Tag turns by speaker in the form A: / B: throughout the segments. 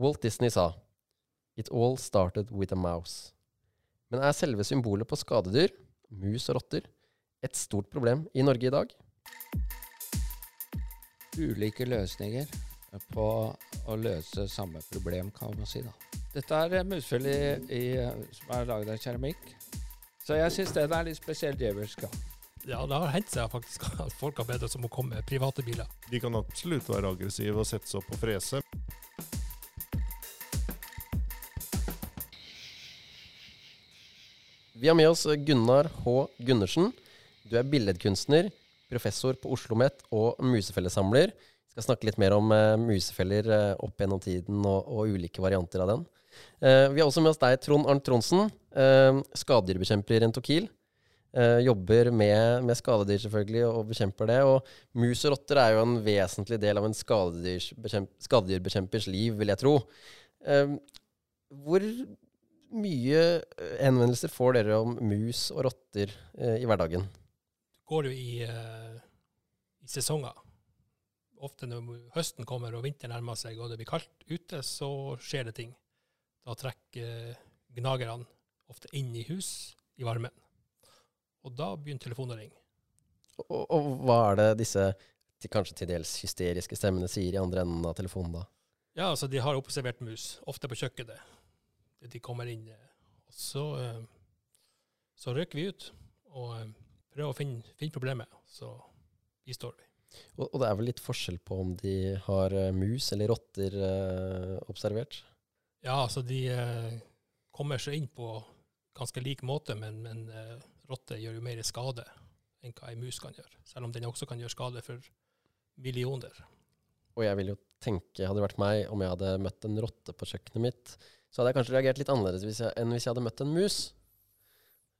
A: Walt Disney sa It all started with a mouse. Men er selve symbolet på skadedyr, mus og rotter, et stort problem i Norge i dag?
B: Ulike løsninger på å løse samme problem, kan man si. da. Dette er musfeller som er laget av keramikk. Så jeg syns den er litt spesielt djevelsk.
C: Ja, det har hendt seg faktisk at folk har bedt oss om å komme med private biler.
D: De kan absolutt være aggressive og sette seg opp og frese.
A: Vi har med oss Gunnar H. Gundersen. Du er billedkunstner, professor på Oslo OsloMet og musefellesamler. Vi skal snakke litt mer om uh, musefeller uh, opp gjennom tiden og, og, ulike varianter av den. Uh, vi har også med oss deg, Trond Arnt Tronsen, skadedyrbekjemper i Rentokil. jobber med, med, skadedyr selvfølgelig og, bekjemper det. Og mus og rotter er jo en vesentlig del av en skadedyrbekjempers liv, vil jeg tro. hvor mye henvendelser får dere om mus og rotter i hverdagen?
C: Det går jo i, i sesonger ofte når høsten kommer og vinteren nærmer seg og det blir kaldt ute, så skjer det ting. Da trekker gnagerne ofte inn i hus i varmen. Og da begynner telefonen å ringe.
A: Og, og, hva er det disse kanskje til dels hysteriske stemmene sier i andre enden av telefonen da?
C: Ja, altså de har observert mus, ofte på kjøkkenet. De kommer inn, og så, eh, så røker vi ut og eh, prøver å finne, finne problemet. Så bistår vi.
A: Og, og, det er vel litt forskjell på om de har mus eller rotter eh, observert?
C: Ja, altså de eh, kommer seg inn på ganske lik måte, men, men rotter gjør jo mer skade enn hva ei mus kan gjøre. Selv om den også kan gjøre skade for millioner.
A: Og jeg vil jo tenke, hadde det vært meg, om jeg hadde møtt en rotte på kjøkkenet mitt, så hadde jeg kanskje reagert litt annerledes hvis jeg, enn hvis jeg hadde møtt en mus.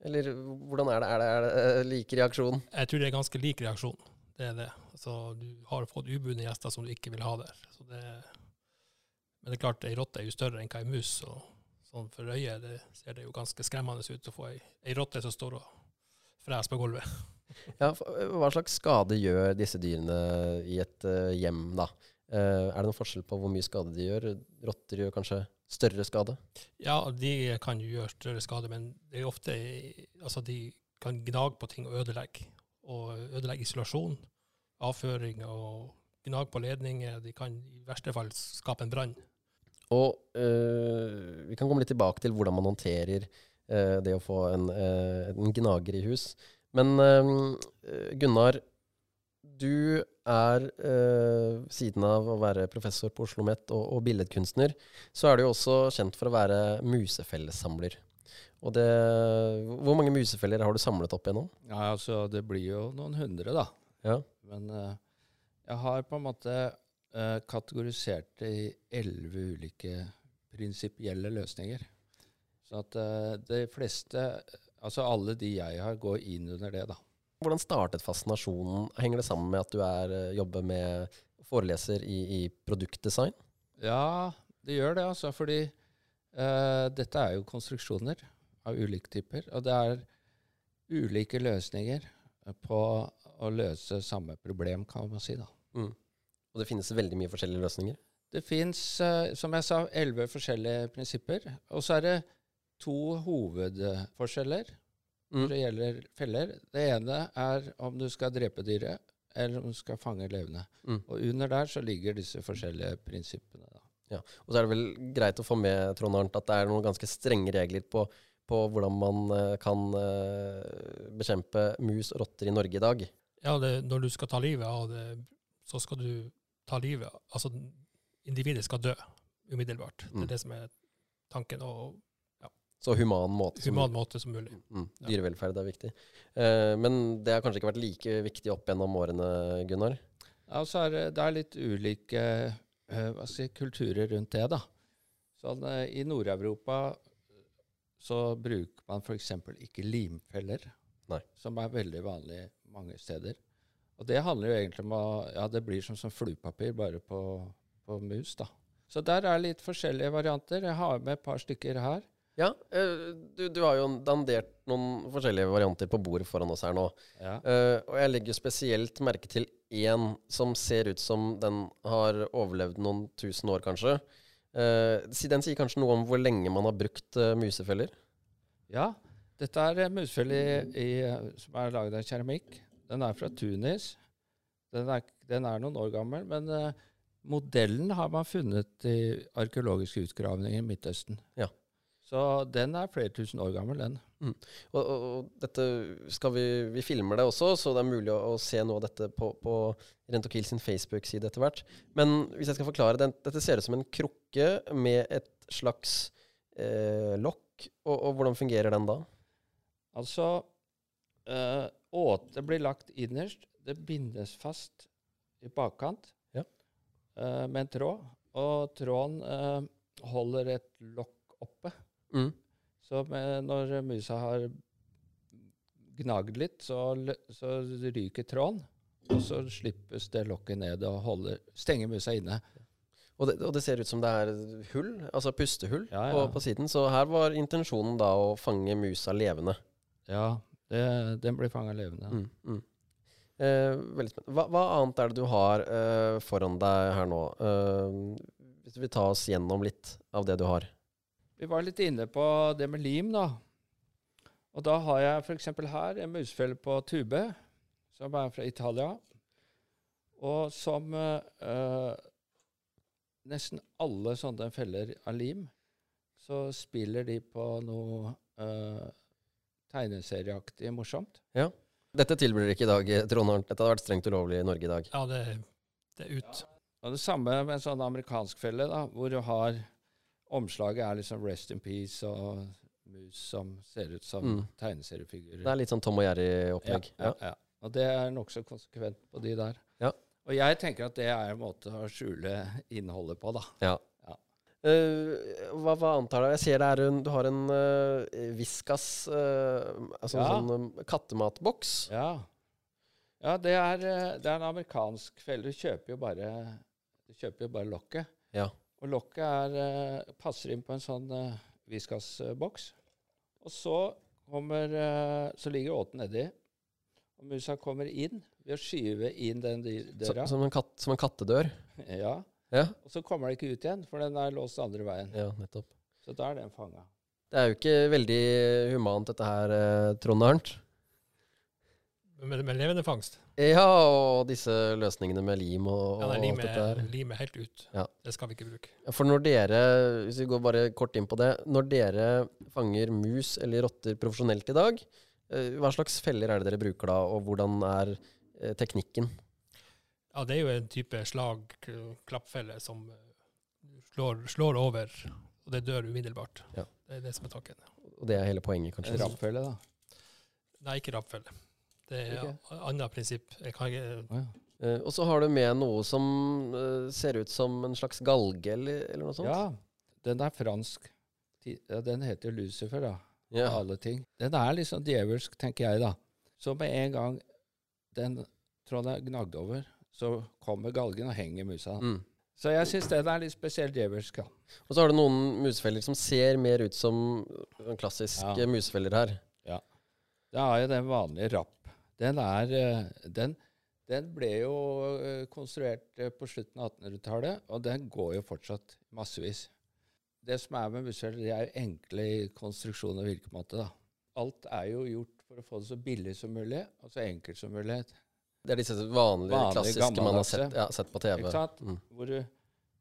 A: Eller hvordan er det? Er det, er det like reaksjon?
C: Jeg tror det er ganske lik reaksjon. Det er det. Altså, du har fått ubudne gjester som du ikke vil ha der. Det, men det er klart, ei rotte er jo større enn hva ei mus. og sånn For øyet det ser det jo ganske skremmende ut å få ei, ei rotte som står og freser på gulvet.
A: Ja, Hva slags skade gjør disse dyrene i et uh, hjem, da? Uh, er det noen forskjell på hvor mye skade de gjør? Rotter gjør kanskje større skade?
C: Ja, de kan jo gjøre større skade, men det er ofte Altså, de kan gnage på ting og ødelegge. Og ødelegge isolasjon avføring og gnage på ledninger. De kan i verste fall skape en brann.
A: Og øh, Vi kan komme litt tilbake til hvordan man håndterer øh, det å få en, øh, en, gnager i hus. Men Gunnar, du er, siden av å være professor på Oslo OsloMet og, og billedkunstner, så er du også kjent for å være musefellessamler. Og det, hvor mange musefeller har du samlet opp igjennom?
B: Ja, altså Det blir jo noen hundre, da.
A: Ja.
B: Men uh, jeg har på en måte uh, kategorisert det i elleve ulike prinsipielle løsninger. Så at de fleste, altså alle de jeg har, går inn under det, da.
A: Hvordan startet fascinasjonen? Henger det sammen med at du er, jobber med foreleser i, i, produktdesign?
B: Ja, det gjør det, altså. Fordi dette er jo konstruksjoner av ulike typer. Og det er ulike løsninger på å løse samme problem, kan man si. da. Mm.
A: Og det finnes veldig mye forskjellige løsninger?
B: Det fins, uh, som jeg sa, elleve forskjellige prinsipper. Og så er det to hovedforskjeller. Når det gjelder feller. Det ene er om du skal drepe dyret, eller om du skal fange levende. Mm. Og under der så ligger disse forskjellige prinsippene. da.
A: Ja, Og så er det vel greit å få med Trond Arnt, at det er noen ganske strenge regler på, på hvordan man uh, kan uh, bekjempe mus og rotter i Norge i dag.
C: Ja, det, når du skal ta livet av det, så skal du ta livet Altså, individet skal dø umiddelbart. Det er mm. det som er tanken. og.
A: Så human måte
C: som, human måte som mulig.
A: Mm. Dyrevelferd er viktig. Eh, men det har kanskje ikke vært like viktig opp gjennom årene, Gunnar?
B: Ja, så er det er litt ulike uh, si, kulturer rundt det, da. Sånn, uh, I Nord-Europa så bruker man f.eks. ikke limfeller,
A: Nei.
B: som er veldig vanlig mange steder. Og det handler jo egentlig om å Ja, det blir som, som fluepapir, bare på, på, mus, da. Så der er litt forskjellige varianter. Jeg har med et par stykker her.
A: Ja, uh, du, du, har jo dandert noen forskjellige varianter på bordet foran oss her nå.
B: Ja.
A: Uh, og jeg legger spesielt merke til én som ser ut som den har overlevd noen tusen år, kanskje. Uh, den sier kanskje noe om hvor lenge man har brukt uh, musefeller?
B: Ja, dette er en musefelle i, i, eh, som er laget av keramikk. Den er fra Tunis. Den er, den er noen år gammel, men eh, modellen har man funnet i arkeologiske utgravninger i Midtøsten.
A: Ja.
B: Så den er flere tusen år gammel, den.
A: Og, og, og dette skal vi, vi filmer det også, så det er mulig å, å se noe av dette på, på Rentokil sin Facebook-side etter hvert. Men hvis jeg skal forklare, den, dette ser ut som en krukke med et slags eh, lokk. Og, og hvordan fungerer den da?
B: Altså eh, Åte blir lagt innerst. Det bindes fast i bakkant
A: Ja.
B: eh, med en tråd. Og tråden eh, holder et lokk oppe.
A: Mm.
B: Så med, når musa har gnagd litt, så, så ryker tråden. Og så slippes det lokket ned og holder, stenger musa inne.
A: Og det, og det ser ut som det er hull, altså pustehull,
B: Ja, ja.
A: På, på siden. Så her var intensjonen da å fange musa levende.
B: Ja, det, den blir fanga levende.
A: Mm, mm. Eh, veldig spennende. Hva, hva annet er det du har eh, foran deg her nå? Eh, hvis du vil ta oss gjennom litt av det du har.
B: Vi var litt inne på det med lim, da. Og da har jeg f.eks. her en musefelle på tube, som er fra Italia. Og som eh, eh, nesten alle sånne feller av lim, så spiller de på noe uh, tegneserieaktig morsomt.
A: Dette tilbyr dere ikke i dag, Trond Arnt. Dette hadde vært strengt ulovlig i Norge i dag.
C: Ja, det, det er ut.
B: Og det samme med en sånn amerikansk felle, da, hvor du har Omslaget er liksom Rest in Peace og mus som ser ut som
A: Mm.
B: tegneseriefigurer.
A: Det er litt sånn Tom og Jerry-opplegg.
B: Ja, ja, ja. Og det er nokså konsekvent på de der.
A: Ja.
B: Og jeg tenker at det er en måte å skjule innholdet på, da.
A: Ja.
B: Ja.
A: Eh, hva, hva antar du? Jeg ser det er en, du har en uh, Viskas uh, Altså
B: Ja.
A: en sånn um, kattematboks.
B: Ja, ja det, er, det er en amerikansk felle. Du kjøper jo bare, du kjøper jo bare lokket.
A: Ja.
B: Og lokket er, eh, passer inn på en sånn uh, Viskas-boks. Og så, kommer, eh, så ligger åten nedi. Og musa kommer inn ved å skyve inn den døra.
A: som, en katt, som en kattedør.
B: Ja.
A: Ja.
B: Og så kommer den ikke ut igjen, for den er låst andre veien.
A: ja, nettopp.
B: Så da er den fanga.
A: Det er jo ikke veldig humant dette her, Trond Arnt.
C: Med, med levende fangst.
A: Ja, og disse løsningene med lim og,
C: Ja,
A: lim
C: nei,
A: alt dette her.
C: er limet helt ut.
A: Ja.
C: Det skal vi ikke bruke.
A: For når dere, hvis vi går bare kort inn på det, når dere fanger mus eller rotter profesjonelt i dag, eh, hva slags feller er det dere bruker da, og hvordan er eh, teknikken?
C: Ja, det er jo en type slag-klappfelle som eh, slår, slår over, og det dør umiddelbart.
A: Ja.
C: Det er det som er tanken.
A: Og det er hele poenget, kanskje.
B: rappfelle, da.
C: Nei, ikke rappfelle. Det er et annet prinsipp. Jeg kan ikke
B: ja.
A: Eh, og så har du med noe som eh, ser ut som en slags galge, eller, eller noe sånt?
B: Ja, den er fransk. Ja, den heter Lucifer, da.
A: Ja.
B: Alle ting. Den er liksom djevelsk, tenker jeg, da. Så med en gang den tråden er gnagd over, så kommer galgen og henger musa.
A: Mm.
B: Så jeg syns den er litt spesielt djevelsk. da.
A: Og så har du noen musefeller som ser mer ut som sånn klassiske
B: Ja.
A: musefeller her.
B: Det er jo den vanlige rapp. Den er eh, Den, den ble jo eh, konstruert eh, på slutten av 1800-tallet, og den går jo fortsatt massevis. Det som er med museer, det er jo enkle i konstruksjon og virkemåte. da. Alt er jo gjort for å få det så billig som mulig, og så enkelt som mulig.
A: Det er disse vanlige,
B: Vanlige,
A: klassiske man har sett, ja, sett på TV.
B: Ikke sant?
A: Mm.
B: Hvor du,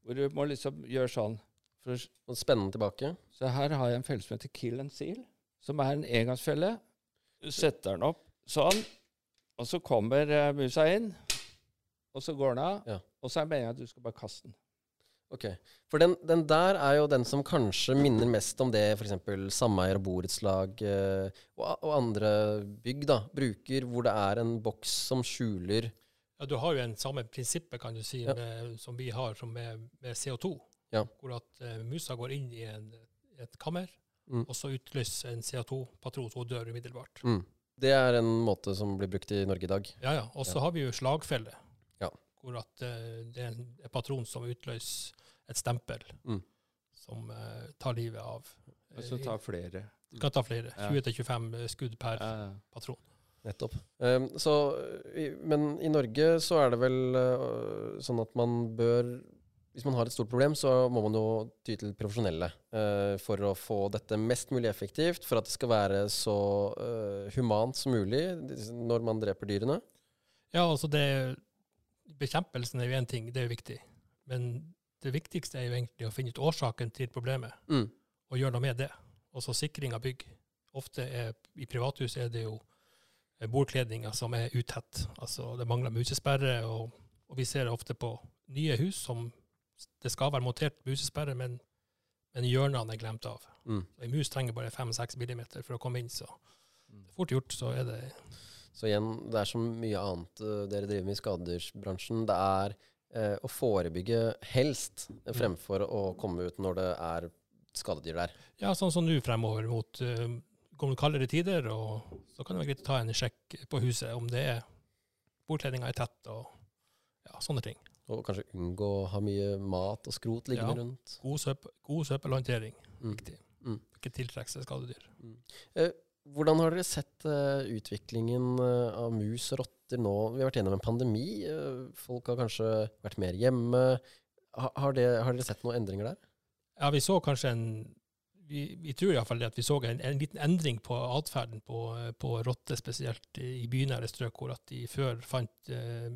B: hvor du må liksom gjøre sånn. For,
A: Og spennende tilbake.
B: så her har jeg en felle som heter Kill and Seal, som er en engangsfelle. Du setter den opp sånn, og så kommer eh, musa inn, og så går den av.
A: Ja.
B: Og så er jeg meningen at du skal bare kaste den.
A: Ok. For den, den der er jo den som kanskje minner mest om det f.eks. sameier og borettslag eh, og, og andre bygg da, bruker, hvor det er en boks som skjuler
C: Ja, Du har jo en samme prinsippet kan du si,
A: Ja.
C: med, som vi har som med, med CO2.
A: Ja.
C: Hvor at uh, musa går inn i en, et kammer,
A: Mm.
C: og så utløser en CO2-patron, så hun dør umiddelbart.
A: mm. Det er en måte som blir brukt i Norge i dag.
C: Ja, ja. Og så
A: Ja.
C: har vi jo slagfelle,
A: Ja.
C: hvor at eh, det er en, patron som utløser et stempel
A: Mm.
C: som uh, tar livet av
B: Og så tar flere.
C: Du kan ta flere.
B: Ja.
C: 20-25 skudd per
B: Ja.
C: patron.
A: Nettopp. Um, så, i, men i Norge så er det vel uh, sånn at man bør hvis man har et stort problem, så må man jo ty til profesjonelle uh, for å få dette mest mulig effektivt, for at det skal være så uh, humant som mulig når man dreper dyrene.
E: Ja, altså det Bekjempelsen er jo én ting, det er jo viktig. Men det viktigste er jo egentlig å finne ut årsaken til problemet,
A: Mm.
E: og gjøre noe med det. Og så sikring av bygg. Ofte er, I privathus er det jo eh, bordkledninger som er utett. Altså det mangler musesperre, og, og vi ser ofte på nye hus som det skal være montert musesperre, men, men hjørnene er glemt av.
A: Mm.
E: En mus trenger bare 5-6 millimeter for å komme inn, så
B: Mm.
E: fort gjort så er det
A: Så igjen, det er så mye annet eh, dere driver med i skadedyrsbransjen. Det er eh, å forebygge helst, eh, fremfor å komme ut når det er skadedyr der.
E: Ja, sånn som nå fremover mot uh, kommer kaldere tider, og så kan det være greit å ta en sjekk på huset om det er bordkledninga er tett og ja, sånne ting.
A: Og kanskje unngå å ha mye mat og skrot liggende
E: Ja.
A: rundt.
E: God, søp god søppelhåndtering,
A: Mm.
E: viktig.
A: Mm.
E: Ikke tiltrekke seg skadedyr.
A: Eh, hvordan har dere sett eh, utviklingen eh, av mus og rotter nå? Vi har vært gjennom en pandemi. eh, folk har kanskje vært mer hjemme. Ha, har, det, har dere sett noen endringer der?
E: Ja, vi så kanskje en vi, vi tror iallfall at vi så en, en liten endring på atferden på, på rotter, spesielt i bynære strøk, hvor at de før fant eh,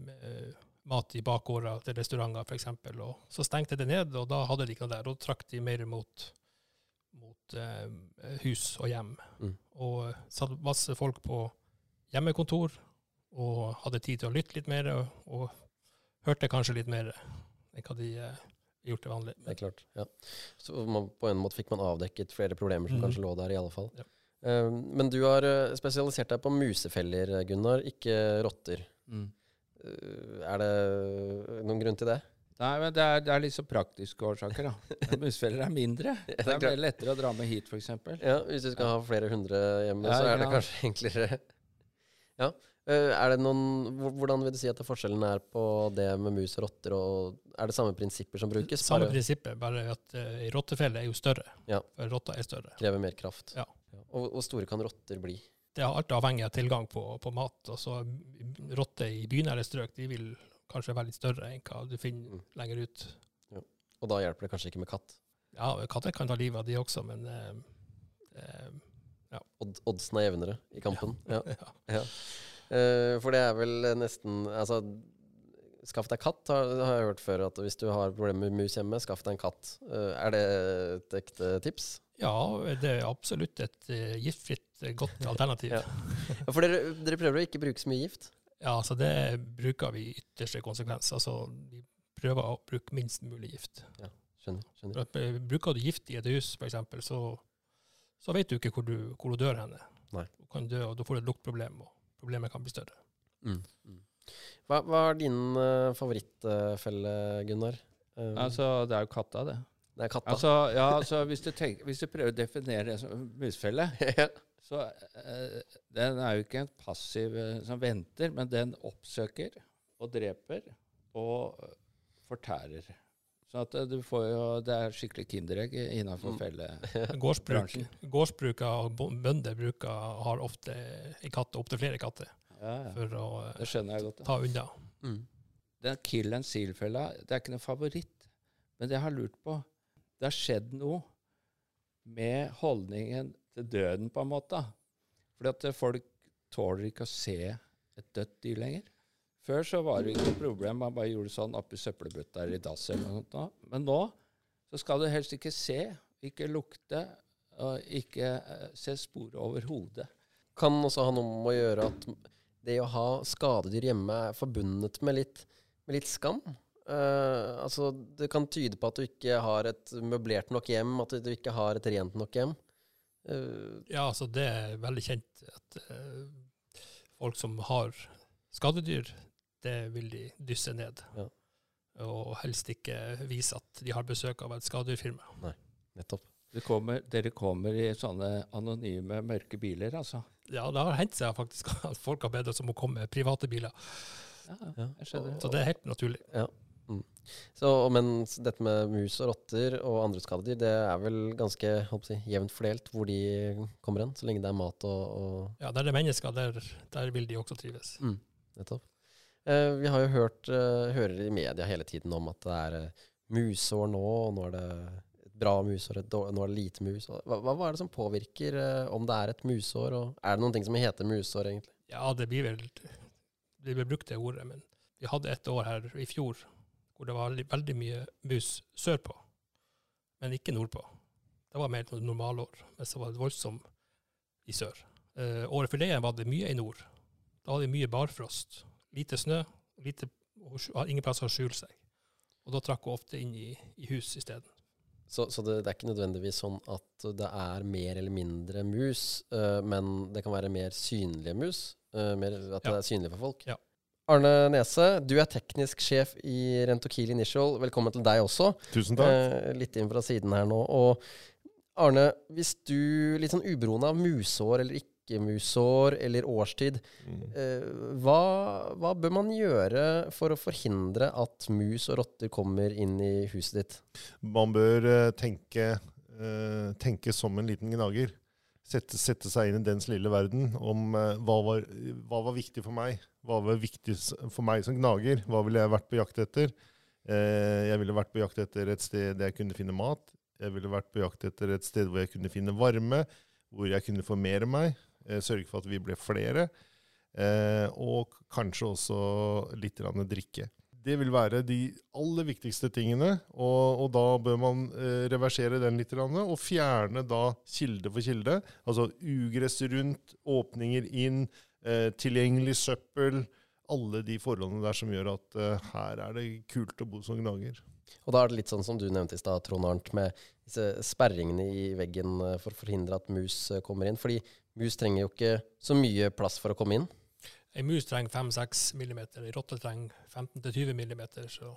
E: mat i bakgårder til restauranter f.eks. Så stengte det ned, og da hadde de ikke noe der. Da trakk de mer mot, mot eh, hus og hjem.
A: Mm.
E: Og satt masse folk på hjemmekontor og hadde tid til å lytte litt mer, og, og hørte kanskje litt mer enn hva de eh, gjort det vanlig.
A: Det er klart. ja. Så man, på en måte fikk man avdekket flere problemer som
E: mm.
A: kanskje lå der, i alle fall.
E: Ja.
A: Um, men du har eh, spesialisert deg på musefeller, Gunnar, ikke rotter.
B: Mm.
A: Eh, er det noen grunn til det?
B: Nei, men det er, det er litt så praktiske årsaker, da. Musfeller er mindre.
A: det
B: Det
A: er
B: er mye lettere å dra med hit, f.eks.
A: Ja, Hvis du skal ha flere hundre hjemme,
B: Ja,
A: så er det
B: ja.
A: kanskje enklere. Ja. Eh, er det noen, hvordan vil du si at forskjellen er på det med mus og rotter? og Er det samme prinsipper som brukes?
E: Samme
A: bare
E: prinsippet, bare at uh, rottefelle er jo større.
A: Ja.
E: For rotta er større.
A: krever mer kraft?
E: Ja.
A: Og hvor store kan rotter bli?
E: Det er alt avhengig av tilgang på, på mat. Altså, rotter i bynære strøk de vil kanskje være litt større enn hva du finner
A: Mm.
E: lenger ut.
A: Og da hjelper det kanskje ikke med katt?
E: Ja, katter kan ta livet av de også, men eh, eh,
A: Odd, oddsen er jevnere i kampen. Ja.
E: ja.
A: Eh, for det er vel nesten Altså, skaff deg katt, har, har jeg hørt før. At hvis du har problemer med mus hjemme, skaff deg en katt. Eh, er det et ekte tips?
E: ja, det er absolutt et eh, giftfritt, eh, godt alternativ.
A: Ja.
E: ja.
A: Ja, for dere, dere prøver å ikke bruke så mye gift?
E: Ja, så det bruker vi i ytterste konsekvens. Altså, vi prøver å bruke minst mulig gift.
A: Skjønner. skjønner.
E: Eh, Bruker du gift i et hus, f.eks., så, så vet du ikke hvor du, hvor du dør henne.
A: Nei.
E: Du kan dø, og da får du et luktproblem, og problemet kan bli større.
A: Mm. Mm. Hva, hva er din uh, favorittfelle, Gunnar? Um,
B: Altså, det er jo katta, det.
A: det er katta.
B: Altså, ja, altså, hvis, du tenker, hvis du prøver å definere det som musfelle,
A: Ja.
B: så uh, den er jo ikke en passiv eh, som venter, men den oppsøker og dreper og fortærer. Så at du får jo, det er skikkelig kinderegg innenfor
A: Mm.
B: felle.
E: Gårdsbruk, gårdsbruk bo- bønder bruker, har ofte en katt, opptil flere katter,
B: Ja, ja.
E: for å eh,
B: jeg godt.
E: Ta unna.
A: Mm.
B: Den kill and seal-fella, det er ikke noen favoritt. Men det jeg har lurt på Det har skjedd noe med holdningen til døden, på en måte. Fordi at folk tåler ikke å se et dødt dyr lenger. Før så var det ikke noe problem, man bare gjorde sånn oppi søppelbøtta eller i dass eller noe sånt. Men nå så skal du helst ikke se, ikke lukte, og ikke eh, se spor overhodet.
A: Kan også ha noe med å gjøre at det å ha skadedyr hjemme er forbundet med litt, med litt skam. Uh, altså, det kan tyde på at du ikke har et møblert nok hjem, at du ikke har et rent nok hjem. Uh,
E: Ja, altså det er veldig kjent at uh, folk som har skadedyr, det vil de dysse ned.
A: Ja.
E: Og helst ikke vise at de har besøk av et skadedyrfirma.
A: nettopp.
B: Det kommer, dere kommer i sånne anonyme, mørke biler, altså.
E: Ja, det har hendt seg faktisk at folk har bedt oss om å komme med private biler.
B: Ja,
A: Ja.
B: jeg skjønner.
E: Så det er helt naturlig.
A: Så, men dette med mus og rotter og andre skadedyr, det er vel ganske på jevnt fordelt hvor de kommer hen, så lenge det er mat og, og
E: Ja, der det er mennesker, der, der vil de også trives.
A: Mm, nettopp. Eh, vi har jo hørt, eh, hører i media hele tiden om at det er eh, musår nå, og nå er det bra musår, et dårlig, nå er det lite mus. Hva, hva er det som påvirker eh, om det er et musår, og er det noen ting som heter musår, egentlig?
C: Ja, det blir vel det blir brukt det ordet, men vi hadde et år her i fjor hvor det var veldig, mye mus sørpå, men ikke nordpå. Det var mer et normalår, mens det var voldsomt i sør. Eh, året før det var det mye i nord. Da hadde vi mye barfrost. Lite snø, lite, ingen plass å skjule seg. Og da trakk hun ofte inn i, i hus isteden.
A: Så, så det, det er ikke nødvendigvis sånn at det er mer eller mindre mus, uh, men det kan være mer synlige mus? Uh, mer, at det er synlig for folk?
C: Ja.
A: Arne Nese, du er teknisk sjef i Rentokil Initial. Velkommen til deg også.
D: Tusen takk.
A: Eh, litt inn fra siden her nå. Og Arne, hvis du, litt sånn uberoende av musår eller ikke-musår eller årstid,
D: Mm.
A: eh, hva, hva bør man gjøre for å forhindre at mus og rotter kommer inn i huset ditt?
D: Man bør eh, tenke, eh, tenke som en liten gnager. Sette, sette seg inn i dens lille verden om hva, var, hva var viktig for meg. Hva var viktig for meg som gnager? Hva ville jeg vært på jakt etter? Eh, jeg ville vært på jakt etter et sted der jeg kunne finne mat. Jeg ville vært på jakt etter et sted hvor jeg kunne finne varme, hvor jeg kunne formere meg, sørge for at vi ble flere, eh, og kanskje også litt drikke. Det vil være de aller viktigste tingene, og, og da bør man eh, reversere den litt, og fjerne da kilde for kilde. Altså ugress rundt, åpninger inn, eh, tilgjengelig søppel. Alle de forholdene der som gjør at eh, her er det kult å bo som gnager.
A: Og da er det litt sånn som du nevnte i stad, Trond Arnt, med disse sperringene i veggen eh, for å forhindre at mus eh, kommer inn. Fordi mus trenger jo ikke så mye plass for å komme inn.
C: Ei mus trenger 5-6 millimeter, ei rotte trenger 15-20 millimeter, så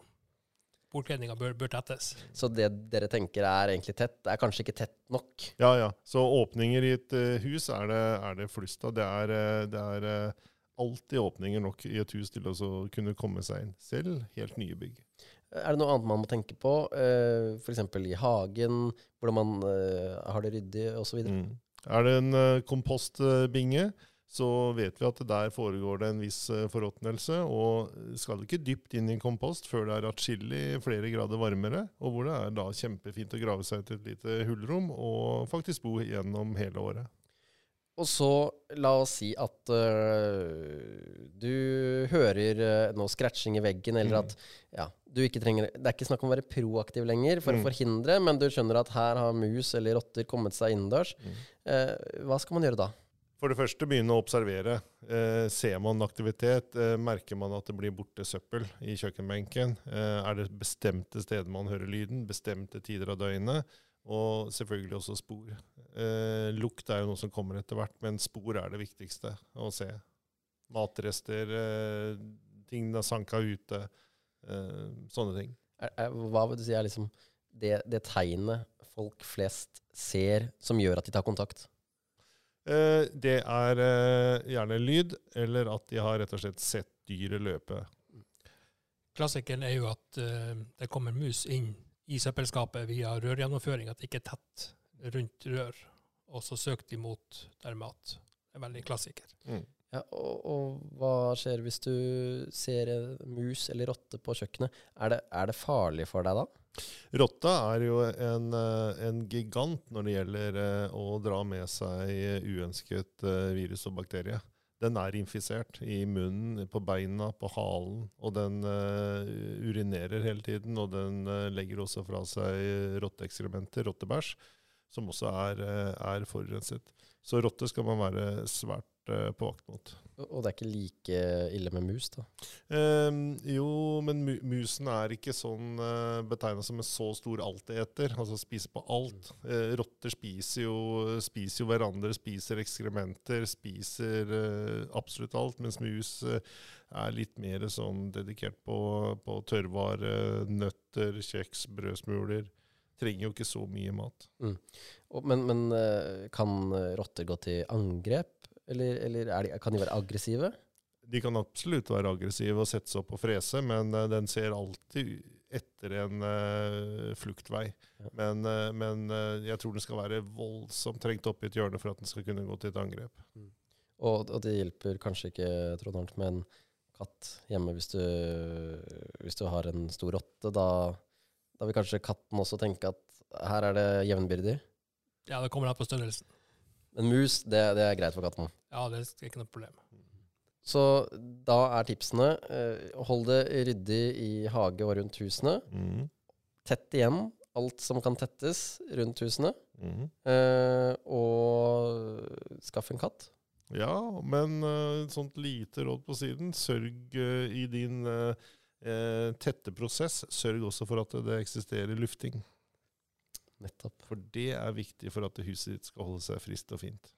C: sporkledninga bør, bør tettes.
A: Så det dere tenker er egentlig tett, det er kanskje ikke tett nok.
D: Ja, ja. Så åpninger i et eh, hus er det, er det flust av. Det er, eh, det er eh, alltid åpninger nok i et hus til å kunne komme seg inn. Selv helt nye bygg.
A: Er det noe annet man må tenke på? Uh, F.eks. i hagen, hvordan man har det ryddig osv.
D: Mm. Er det en uh, kompostbinge, så vet vi at der foregår det en viss eh, forråtnelse. Og skal ikke dypt inn i kompost før det er atskillig flere grader varmere, og hvor det er da kjempefint å grave seg til et lite hullrom og faktisk bo gjennom hele året.
A: Og så la oss si at uh, du hører uh, noe scratching i veggen, eller
D: Mm.
A: at ja, du ikke trenger Det er ikke snakk om å være proaktiv lenger for
D: Mm.
A: å forhindre, men du skjønner at her har mus eller rotter kommet seg innendørs.
D: Mm.
A: Uh, hva skal man gjøre da?
D: For det første begynne å observere. Eh, ser man aktivitet? Eh, merker man at det blir borte søppel i kjøkkenbenken? Eh, er det bestemte steder man hører lyden? Bestemte tider av døgnet? Og selvfølgelig også spor. Eh, lukt er jo noe som kommer etter hvert, men spor er det viktigste å se. Matrester, eh, ting det er sanka ute, eh, sånne ting.
A: Er, er, hva vil du si er liksom det, det tegnet folk flest ser som gjør at de tar kontakt?
D: Eh, det er eh, gjerne lyd, eller at de har rett og slett sett dyret løpe.
C: Klassikeren er jo at eh, det kommer mus inn i søppelskapet via rørgjennomføring, at det ikke er tett rundt rør, og så søker de mot der mat. Det er veldig klassiker.
D: Mm.
A: Ja, og, og hva skjer hvis du ser mus eller rotte på kjøkkenet? Er det, er det farlig for deg da?
D: Rotta er jo en, eh, en gigant når det gjelder eh, å dra med seg uønsket eh, virus og bakterie. Den er infisert i munnen, på beina, på halen, og den uh, urinerer hele tiden. Og den uh, legger også fra seg rotteekskrementer, rottebæsj, som også er, uh, er forurenset. Så rotte skal man være svært eh, på mot.
A: Og det er ikke like ille med mus, da?
D: Um, jo, men mu musen er ikke sånn uh, betegna som en så stor alteter. Altså spiser på alt. Uh, rotter spiser jo, spiser jo hverandre, spiser ekskrementer, spiser uh, absolutt alt. Mens mus uh, er litt mer sånn dedikert på, på tørrvare, nøtter, kjeks, brødsmuler. Trenger jo ikke så mye mat.
A: Og, men men eh, kan eh, rotter gå til angrep? Eller, eller er de, kan de være aggressive?
D: De kan absolutt være aggressive og sette seg opp og frese, men uh, den ser alltid etter en uh, fluktvei.
A: Ja.
D: Men, uh, men jeg tror den skal være voldsomt trengt opp i et hjørne for at den skal kunne gå til et angrep.
A: Og, og det hjelper kanskje ikke Trond Arnt, med en katt hjemme hvis du, hvis du har en stor rotte. Da, Da vil kanskje katten også tenke at her er det jevnbyrdig.
C: Ja, det kommer an på størrelsen.
A: Men mus, det, det er greit for katten.
C: Ja, det er ikke noe problem.
A: Så da er tipsene eh, hold det ryddig i hage og rundt husene.
D: Mm.
A: Tett igjen alt som kan tettes rundt husene.
D: Mm.
A: Eh, og skaff en katt.
D: Ja, men et uh, sånt lite råd på siden. Sørg uh, i din eh, eh, tette prosess. Sørg også for at det eksisterer lufting.
A: Nettopp.
D: For det er viktig for at huset ditt skal holde seg friskt og fint.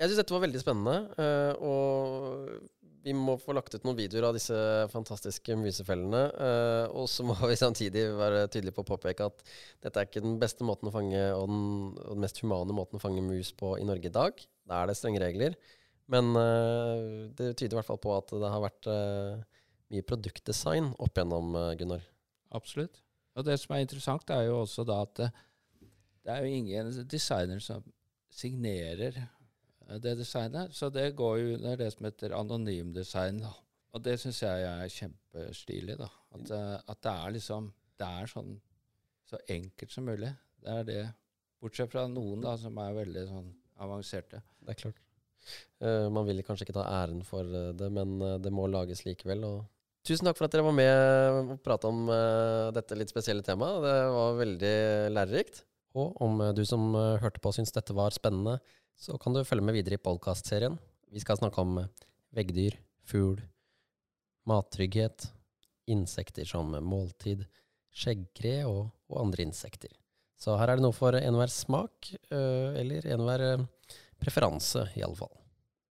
A: Jeg syns dette var veldig spennende. eh, og vi må få lagt ut noen videoer av disse fantastiske musefellene. eh, og så må vi samtidig være tydelige på å påpeke at dette er ikke den beste måten å fange, og den, og den mest humane måten å fange mus på i Norge i dag. Da er det strenge regler. Men eh, det tyder i hvert fall på at det har vært mye produktdesign opp igjennom, eh, Gunnar.
B: Absolutt. Og det som er interessant, er jo også da at det, det er jo ingen designer som signerer eh, det designet. Så det går jo under det som heter anonymdesign. da. Og det syns jeg er kjempestilig. da. At, eh, at det er liksom Det er sånn så enkelt som mulig. Det er det. Bortsett fra noen da som er veldig sånn avanserte.
A: Det er klart. Uh, man vil kanskje ikke ta æren for eh, det, men eh, det må lages likevel. Og tusen takk for at dere var med og prata om uh, dette litt spesielle temaet. Det var veldig lærerikt. Og om eh, du som eh, hørte på syns dette var spennende, så kan du følge med videre i podkastserien. Vi skal snakke om veggdyr, fugl, mattrygghet, insekter som måltid, skjeggkre og, og andre insekter. Så her er det noe for enhver smak, eller enhver preferanse, iallfall.